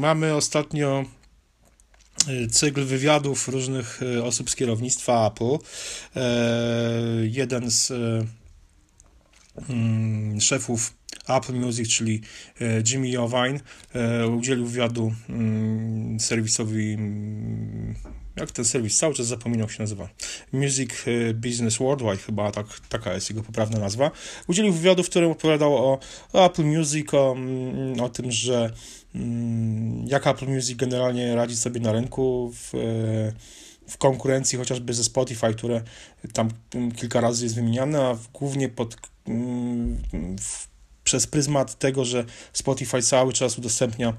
mamy ostatnio cykl wywiadów różnych osób z kierownictwa Apple. Jeden z mm, szefów Apple Music, czyli Jimmy Iovine, udzielił wywiadu mm, serwisowi mm, jak ten serwis cały czas zapominał się nazywa, Music e, Business Worldwide, chyba tak, taka jest jego poprawna nazwa, udzielił wywiadu, w którym opowiadał o, Apple Music, o, mm, o tym, że mm, jak Apple Music generalnie radzi sobie na rynku w, e, w konkurencji chociażby ze Spotify, które tam kilka razy jest wymieniane, a głównie pod, mm, w, przez pryzmat tego, że Spotify cały czas udostępnia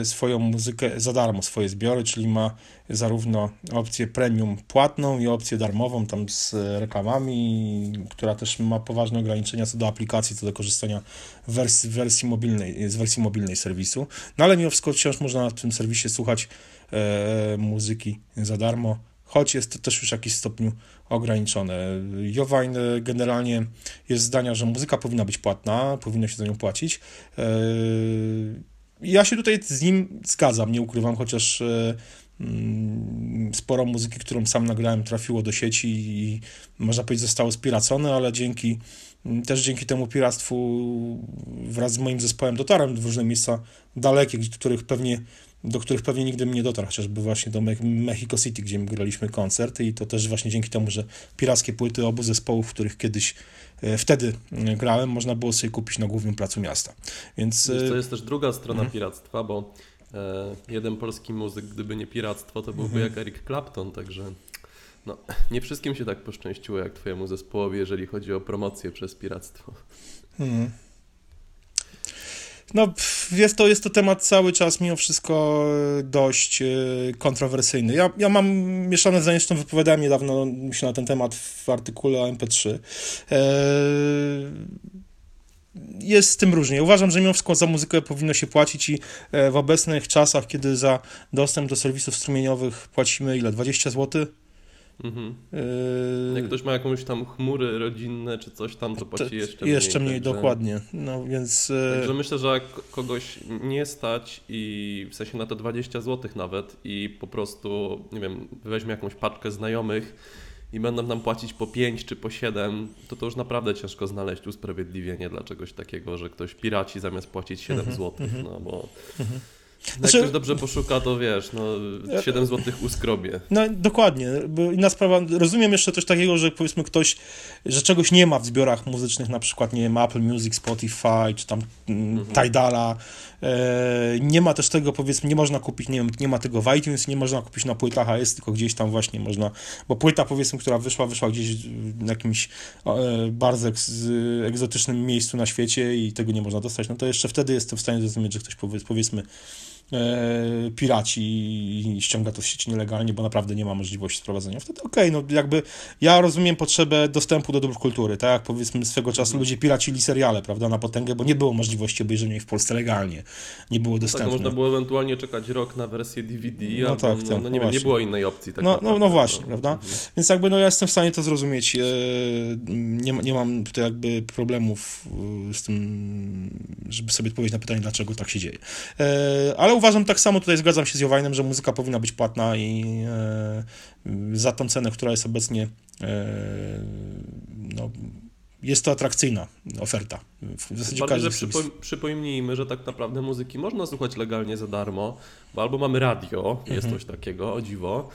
e, swoją muzykę za darmo, swoje zbiory, czyli ma zarówno opcję premium płatną i opcję darmową tam z reklamami, która też ma poważne ograniczenia co do aplikacji, co do korzystania wersji, mobilnej, z wersji mobilnej serwisu. No ale mimo wszystko wciąż można w tym serwisie słuchać e, muzyki za darmo choć jest to też już w jakimś stopniu ograniczone. Jowajn generalnie jest zdania, że muzyka powinna być płatna, powinno się za nią płacić. E, ja się tutaj z nim zgadzam, nie ukrywam, chociaż e, mm, sporo muzyki, którą sam nagrałem, trafiło do sieci i można powiedzieć zostało spiracone, ale dzięki też dzięki temu piractwu wraz z moim zespołem dotarłem w różne miejsca dalekie, których pewnie do których pewnie nigdy bym nie dotarł, chociażby właśnie do Mexico City, gdzie graliśmy koncert i to też właśnie dzięki temu, że pirackie płyty obu zespołów, w których kiedyś e, wtedy e, grałem, można było sobie kupić na głównym placu miasta. Więc e, to jest też druga strona mhm. piractwa, bo jeden polski muzyk, gdyby nie piractwo, to byłby mhm. jak Eric Clapton, także no, nie wszystkim się tak poszczęściło jak twojemu zespołowi, jeżeli chodzi o promocję przez piractwo. Mhm. No, jest to, jest to temat cały czas mimo wszystko dość e, kontrowersyjny. Ja, ja mam mieszane zdanie, zresztą wypowiadałem niedawno się na ten temat w artykule o MP3. E, jest z tym różnie. Uważam, że mimo wszystko za muzykę powinno się płacić i e, w obecnych czasach, kiedy za dostęp do serwisów strumieniowych płacimy ile? 20 zł? Mhm. Yy... Jak ktoś ma jakąś tam chmury rodzinne czy coś tam, to płaci jeszcze mniej. Jeszcze mniej, także... dokładnie. No więc... Yy, także myślę, że jak kogoś nie stać i w sensie na te 20 zł nawet i po prostu, nie wiem, weźmie jakąś paczkę znajomych i będą nam płacić po 5 czy po 7, to to już naprawdę ciężko znaleźć usprawiedliwienie dla czegoś takiego, że ktoś piraci zamiast płacić 7 mhm, zł, mhm. no bo... Mhm. Znaczy, Jak ktoś dobrze poszuka, to wiesz, no 7 zł uskrobie. No dokładnie, inna sprawa, rozumiem jeszcze coś takiego, że powiedzmy ktoś, że czegoś nie ma w zbiorach muzycznych, na przykład, nie wiem, Apple Music, Spotify, czy tam mm, mhm. Tidala, e, nie ma też tego, powiedzmy, nie można kupić, nie wiem, nie ma tego w iTunes, nie można kupić na płytach, a jest tylko gdzieś tam właśnie można, bo płyta, powiedzmy, która wyszła, wyszła gdzieś w jakimś e, bardzo egzotycznym miejscu na świecie i tego nie można dostać, no to jeszcze wtedy jestem w stanie zrozumieć, że ktoś, powiedzmy, piraci i ściąga to w sieci nielegalnie, bo naprawdę nie ma możliwości sprowadzenia. Wtedy okej, okay, no jakby ja rozumiem potrzebę dostępu do dóbr kultury, tak jak powiedzmy swego czasu ludzie piracili seriale, prawda, na potęgę, bo nie było możliwości obejrzenia ich w Polsce legalnie, nie było dostępne. Tak, można było ewentualnie czekać rok na wersję DVD, no albo, tak, no, tak, no, nie, wiem, nie było innej opcji. Tak no, no, no właśnie, prawda, mhm. więc jakby no ja jestem w stanie to zrozumieć, e, nie, nie mam tutaj jakby problemów e, z tym, żeby sobie odpowiedzieć na pytanie, dlaczego tak się dzieje. Ale uważam tak samo, tutaj zgadzam się z Jowajnem, że muzyka powinna być płatna i e, za tą cenę, która jest obecnie e, no, jest to atrakcyjna oferta. W zasadzie Bardziej, że przypo, przypomnijmy, że tak naprawdę muzyki można słuchać legalnie za darmo, bo albo mamy radio, mhm. jest coś takiego, o dziwo,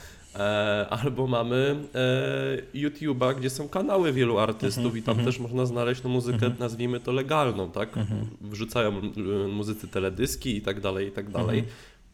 albo mamy e, YouTube'a, gdzie są kanały wielu artystów mhm. i tam mhm. też można znaleźć no, muzykę, mhm. nazwijmy to legalną, tak? Wrzucają e, muzycy teledyski i tak dalej, i tak dalej.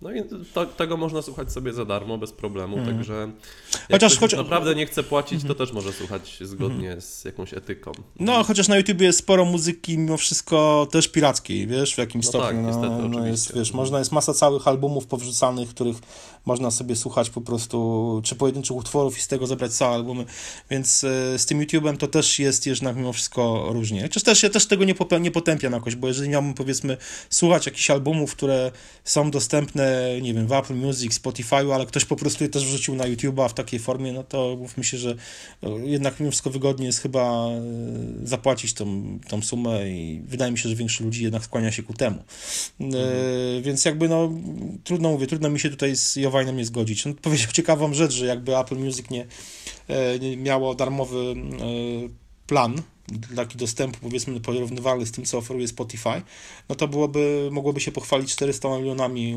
No i to, tego można słuchać sobie za darmo, bez problemu, mm. także jak chociaż, chociaż naprawdę nie chce płacić, to mm. też może słuchać zgodnie mm. z jakąś etyką. No, chociaż na YouTube jest sporo muzyki mimo wszystko też pirackiej, wiesz, w jakimś no stopniu. Tak, niestety, no, no jest, wiesz, można, jest masa całych albumów powrzucanych, których można sobie słuchać po prostu, czy pojedynczych utworów i z tego zebrać całe albumy, więc e, z tym YouTube'em to też jest jednak mimo wszystko różnie. Chociaż też ja też tego nie, nie potępiam jakoś, bo jeżeli miałbym powiedzmy słuchać jakichś albumów, które są dostępne nie wiem, w Apple Music, Spotify'u, ale ktoś po prostu je też wrzucił na YouTube'a w takiej formie, no to mówmy się, że no, jednak mimo wszystko wygodnie jest chyba e, zapłacić tą, tą sumę i wydaje mi się, że większość ludzi jednak skłania się ku temu. E, mhm. Więc jakby no, trudno mówię, trudno mi się tutaj z Jowajnem nie zgodzić. On powiedział ciekawą rzecz, że jakby Apple Music nie, nie miało darmowy plan taki dostępu powiedzmy porównywalny z tym, co oferuje Spotify, no to byłoby, mogłoby się pochwalić 400 milionami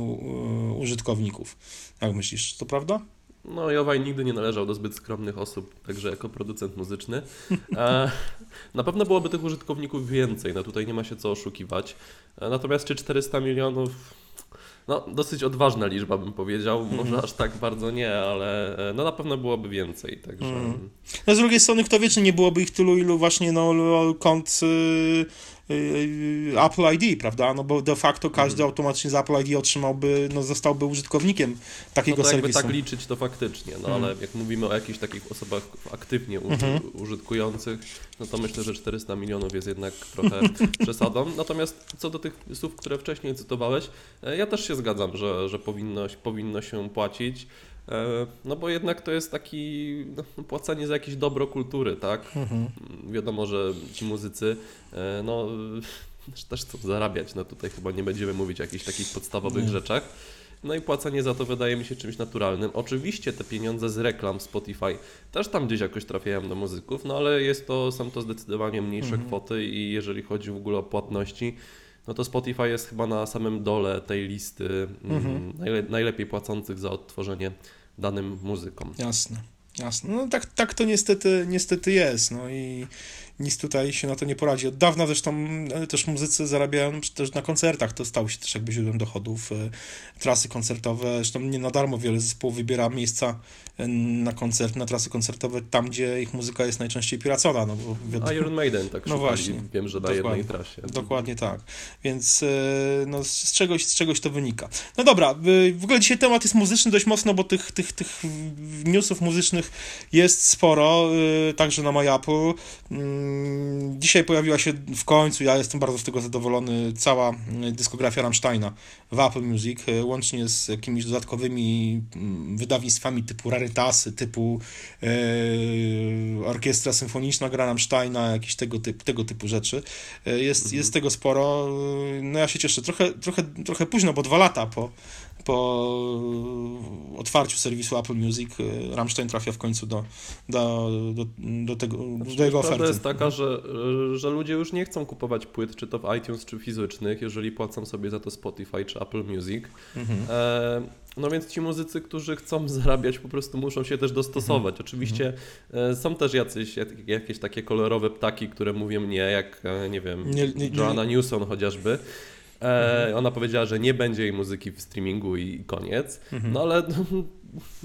użytkowników. Jak myślisz, to prawda? No, Jowaj nigdy nie należał do zbyt skromnych osób, także jako producent muzyczny. E, na pewno byłoby tych użytkowników więcej, no tutaj nie ma się co oszukiwać. E, natomiast czy 400 milionów no, dosyć odważna liczba bym powiedział, może mm. aż tak bardzo nie, ale e, no na pewno byłoby więcej, także... Mm. No z drugiej strony, kto wie, czy nie byłoby ich tylu, ilu właśnie no, kont Y, Apple ID, prawda? No bo de facto każdy mhm. automatycznie z Apple ID otrzymałby, no zostałby użytkownikiem takiego no to serwisu. tak liczyć to faktycznie, no ale jak mówimy o jakichś takich osobach aktywnie mhm. użytkujących, no to myślę, że 400 milionów jest jednak trochę przesadą. Natomiast co do tych słów, które wcześniej cytowałeś, e, ja też się zgadzam, że, że powinno, powinno się płacić. E, no bo jednak to jest taki no, płacenie za jakieś dobro kultury, tak? Mhm. Wiadomo, że ci muzycy e, no, też chcą zarabiać, no tutaj chyba nie będziemy mówić o jakichś takich podstawowych nie. rzeczach. No i płacenie za to wydaje mi się czymś naturalnym. Oczywiście te pieniądze z reklam Spotify też tam gdzieś jakoś trafiają do muzyków, no ale jest to, są to zdecydowanie mniejsze mhm. kwoty i jeżeli chodzi w ogóle o płatności, no to Spotify jest chyba na samym dole tej listy mm, mhm. najle najlepiej płacących za odtworzenie danym muzykom. Jasne, jasne. No tak, tak to niestety, niestety jest. No i nic tutaj się na to nie poradzi. Od dawna zresztą e, też muzycy zarabiają też na koncertach, to stało się też jakby źródłem dochodów. E, trasy koncertowe, zresztą nie na darmo wiele zespołów wybiera miejsca e, na koncert, na trasy koncertowe tam, gdzie ich muzyka jest najczęściej piracona. No bo wiadomo, Iron Maiden tak no właśnie, wiem, że na jednej trasie. Dokładnie tak. Więc no, z, czegoś, z czegoś to wynika. No dobra, w ogóle dzisiaj temat jest muzyczny dość mocno, bo tych, tych, tych newsów muzycznych jest sporo, także na MyApple. Mm, Mm, dzisiaj pojawiła się w końcu, ja jestem bardzo z tego zadowolony, cała dyskografia Rammsteina w Apple Music, e, łącznie z jakimiś dodatkowymi mm, wydawnictwami typu Rarytasy, typu e, Orkiestra Symfoniczna gra Rammsteina, jakieś tego, typu, tego typu rzeczy. E, jest, mhm. jest tego sporo. No ja się cieszę. Trochę, trochę, trochę późno, bo dwa lata po, po otwarciu serwisu Apple Music e, Rammstein trafia w końcu do, do, do, do, tego, znaczy, do jego oferty. jest taka, że, że ludzie już nie chcą kupować płyt, czy to w iTunes, czy fizycznych, jeżeli płacą sobie za to Spotify, czy Apple Music. Mhm. E, no więc ci muzycy, którzy chcą zarabiać, po prostu muszą się też dostosować. Mhm. Oczywiście mhm. są też jacyś, jakieś takie kolorowe ptaki, które mówią nie, jak e, nie wiem, nie, nie, Joanna Newson chociażby. E, ona powiedziała, że nie będzie jej muzyki w streamingu i koniec. Mhm. No ale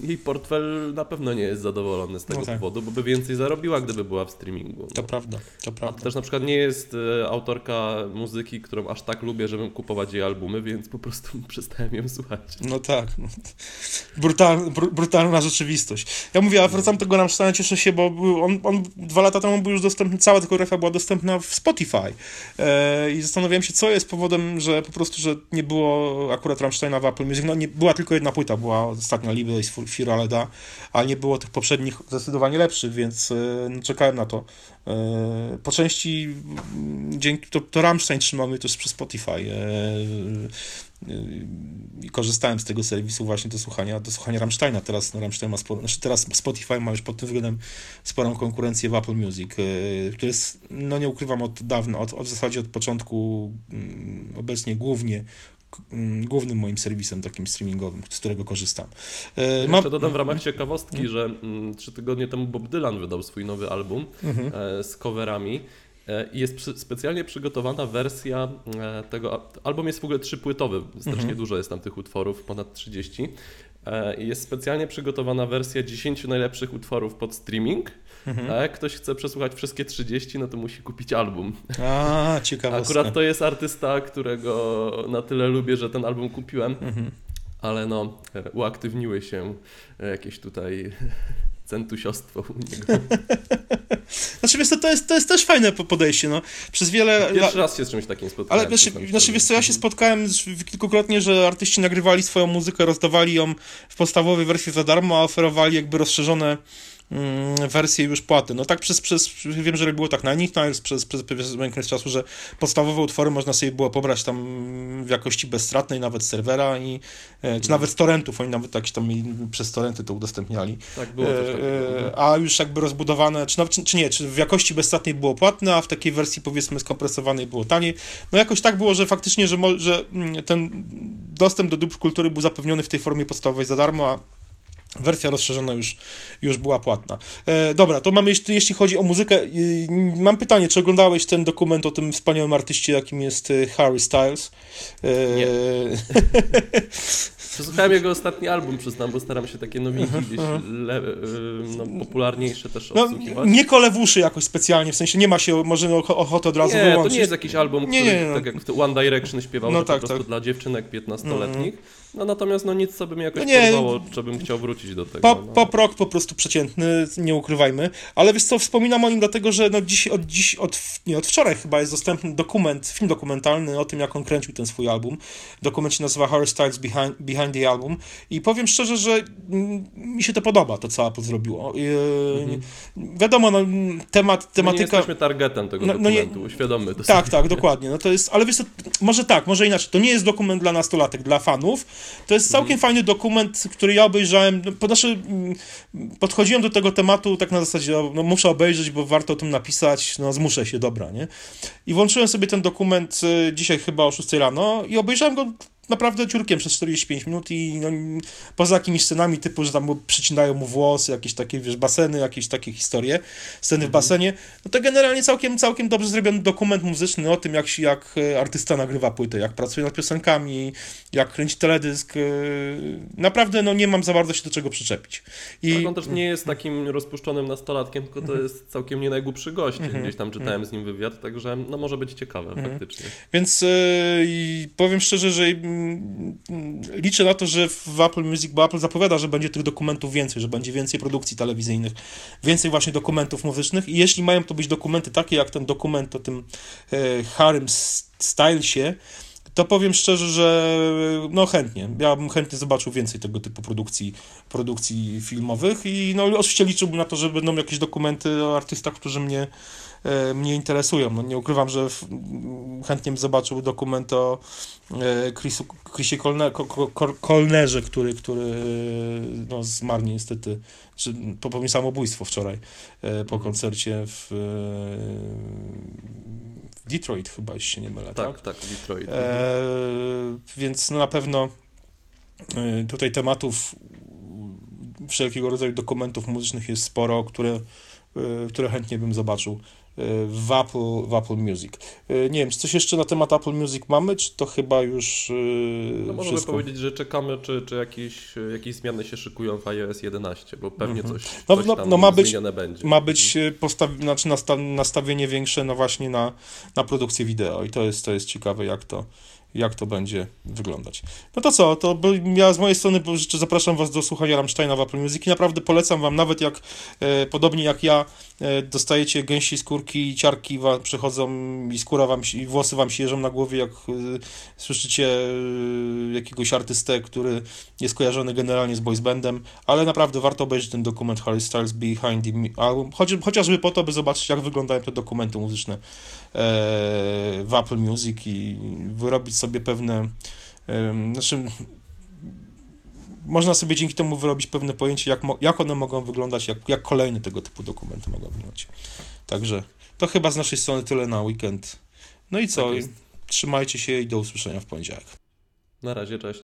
jej portfel na pewno nie jest zadowolony z tego no tak. powodu, bo by więcej zarobiła, gdyby była w streamingu. To prawda, to prawda. A też na przykład nie jest e, autorka muzyki, którą aż tak lubię, żebym kupować jej albumy, więc po prostu przestałem ją słuchać. No tak. No. Brutal, br brutalna rzeczywistość. Ja mówię, a wracam do tego Rammsteina, cieszę się, bo on, on dwa lata temu był już dostępny, cała dyskografia była dostępna w Spotify. E, I zastanawiałem się, co jest powodem, że po prostu, że nie było akurat Rammsteina w Apple Music. No nie, była tylko jedna płyta, była ostatnia Liby i Firaleda, ale nie było tych poprzednich zdecydowanie lepszych, więc e, no, czekałem na to. E, po części mm, dzięki to, to Rammstein trzymał mnie też przez Spotify e, i korzystałem z tego serwisu właśnie do słuchania, do słuchania Rammsteina. Teraz no, Rammstein ma sporo, znaczy teraz Spotify ma już pod tym względem sporą konkurencję w Apple Music, który jest, no nie ukrywam, od dawna, od, od w zasadzie od początku mm, obecnie głównie głównym moim serwisem takim streamingowym, z którego korzystam. E, Jeszcze dodam w ramach ciekawostki, mhm. że mm, trzy tygodnie temu Bob Dylan wydał swój nowy album mhm. E, z coverami. E, I jest specjalnie przygotowana wersja tego. Album jest w ogóle trzypłytowy, strasznie mhm. dużo jest tam tych utworów, ponad 30. Jest specjalnie przygotowana wersja 10 najlepszych utworów pod streaming. Mhm. A jak ktoś chce przesłuchać wszystkie 30, no to musi kupić album. A, ciekawe. Akurat to jest artysta, którego na tyle lubię, że ten album kupiłem. Mhm. Ale no, uaktywniły się jakieś tutaj centusiostwo u niego. Znaczy, wiesz to jest, to jest też fajne podejście, no. Przez wiele... Pierwszy raz się z czymś takim spotkałem. Ale znaczy, znaczy wiesz co, ja się spotkałem kilkukrotnie, że artyści nagrywali swoją muzykę, rozdawali ją w podstawowej wersji za darmo, a oferowali jakby rozszerzone mm, wersje już płaty. No tak przez, przez wiem, że było tak na Nickniles przez, przez pewien okres czasu, że podstawowe utwory można sobie było pobrać tam w jakości bezstratnej, nawet serwera i, e, czy nawet z torrentów, oni nawet jakieś tam przez torrenty to udostępniali. Tak, było E, takiego. e, a już jakby rozbudowane, czy, czy, czy nie, czy w jakości bezstratnej było płatne, a w takiej wersji powiedzmy skompresowanej było taniej. No jakoś tak było, że faktycznie, że, że mm, ten dostęp do dóbr kultury był zapewniony w tej formie podstawowej za darmo, a wersja rozszerzona już, już była płatna. E, dobra, to mamy, jeśli, jeśli chodzi o muzykę, y, mam pytanie, czy oglądałeś ten dokument o tym wspaniałym artyście, jakim jest y, Harry Styles? E, Nie. Przesłuchałem jego ostatni album, przyznam, bo staram się takie nowinki gdzieś le, y, no, popularniejsze też No, odsłuchiwać. nie kole w uszy jakoś specjalnie, w sensie nie ma się może och- ochoty od razu Nie, to wyłączyć. nie jest jakiś album, Nie, który nie, no. tak jak w One Direction śpiewał, No tak, po prostu tak. dla dziewczynek 15-letnich. No natomiast no nic, co by mnie jakoś No nie. porwało, żebym chciał wrócić do tego. Pop, no. pop rock po prostu przeciętny, nie ukrywajmy. Ale wiesz co, wspominam o nim dlatego, że no dziś, od dziś, od, nie, od wczoraj chyba jest dostępny dokument, film dokumentalny o tym, jak on kręcił ten swój album. Dokument się nazywa Harry Styles Behind, Behind the Album i powiem szczerze, że mi się to podoba, to co Apple zrobiło. Yy, Wiadomo, no, temat, My nie tematyka... jesteśmy targetem tego No- no nie- dokumentu, to Tak, tak, dokładnie. No to jest, ale wiesz co, może tak, może inaczej. To nie jest dokument dla nastolatek, dla fanów. To jest całkiem fajny dokument, który ja obejrzałem. No, znaczy, mm, podchodziłem do tego tematu tak na zasadzie, o, no muszę obejrzeć, bo warto o tym napisać, no zmuszę się, dobra, nie? I włączyłem sobie ten dokument y, dzisiaj chyba o 6 rano i obejrzałem go naprawdę ciurkiem przez 45 minut i no, poza jakimiś scenami typu, że tam przycinają mu włosy, jakieś takie, wiesz, baseny, jakieś takie historie, sceny w basenie, no to generalnie całkiem, całkiem dobrze zrobiony dokument muzyczny o tym, jak, się- jak e, artysta nagrywa płytę, jak pracuje nad piosenkami, jak kręci teledysk. e, Naprawdę, no nie mam za bardzo się do czego przyczepić. I Tak, on też nie jest takim rozpuszczonym nastolatkiem, tylko to jest całkiem nie najgłupszy gość. Gdzieś tam czytałem z nim wywiad, także no może być ciekawe faktycznie. Więc i powiem szczerze, że liczę na to, że w Apple Music, bo Apple zapowiada, że będzie tych dokumentów więcej, że będzie więcej produkcji telewizyjnych, więcej właśnie dokumentów muzycznych i jeśli mają to być dokumenty takie jak ten dokument o tym e, Harrym Stylesie, to powiem szczerze, że no chętnie. Ja bym chętnie zobaczył więcej tego typu produkcji, produkcji filmowych i no oczywiście liczyłbym na to, że będą jakieś dokumenty o artystach, którzy mnie, mnie interesują. No nie ukrywam, że chętnie bym zobaczył dokument o e, Chrisu, Chrisie Kolne, Ko- Ko- Ko- Kolnerze, który, który no, zmarł niestety, czy popełnił samobójstwo wczoraj e, po koncercie w, e, Detroit chyba, jeśli się nie mylę, tak? Tak, tak, Detroit. E, więc no na pewno e, tutaj tematów wszelkiego rodzaju dokumentów muzycznych jest sporo, które, e, które chętnie bym zobaczył e, w Apple, w Apple Music. E, Nie wiem, czy coś jeszcze na temat Apple Music mamy, czy to chyba już e, No możemy wszystko? powiedzieć, że czekamy, czy, czy jakieś, jakieś zmiany się szykują w iOS 11, bo pewnie coś, No, coś no, tam no ma być- będzie. Ma być e, postaw... znaczy nasta... nastawienie większe no właśnie na, na produkcję wideo i to jest, to jest ciekawe, jak to, jak to będzie wyglądać. No to co, to ja z mojej strony zapraszam Was do słuchania Rammsteina w Apple Music i naprawdę polecam Wam, nawet jak e, podobnie jak ja e, dostajecie gęsi skórki i ciarki wam przychodzą i skóra Wam i włosy Wam się jeżą na głowie, jak e, słyszycie jakiegoś artystę, który jest kojarzony generalnie z boys bandem, ale naprawdę warto obejrzeć ten dokument Harry Styles Behind the Album, choć, chociażby po to, by zobaczyć, jak wyglądają te dokumenty muzyczne w Apple Music i wyrobić sobie pewne, znaczy można sobie dzięki temu wyrobić pewne pojęcie, jak, jak one mogą wyglądać, jak, jak kolejne tego typu dokumenty mogą wyglądać. Także to chyba z naszej strony tyle na weekend. No i co? Tak. Trzymajcie się i do usłyszenia w poniedziałek. Na razie, cześć.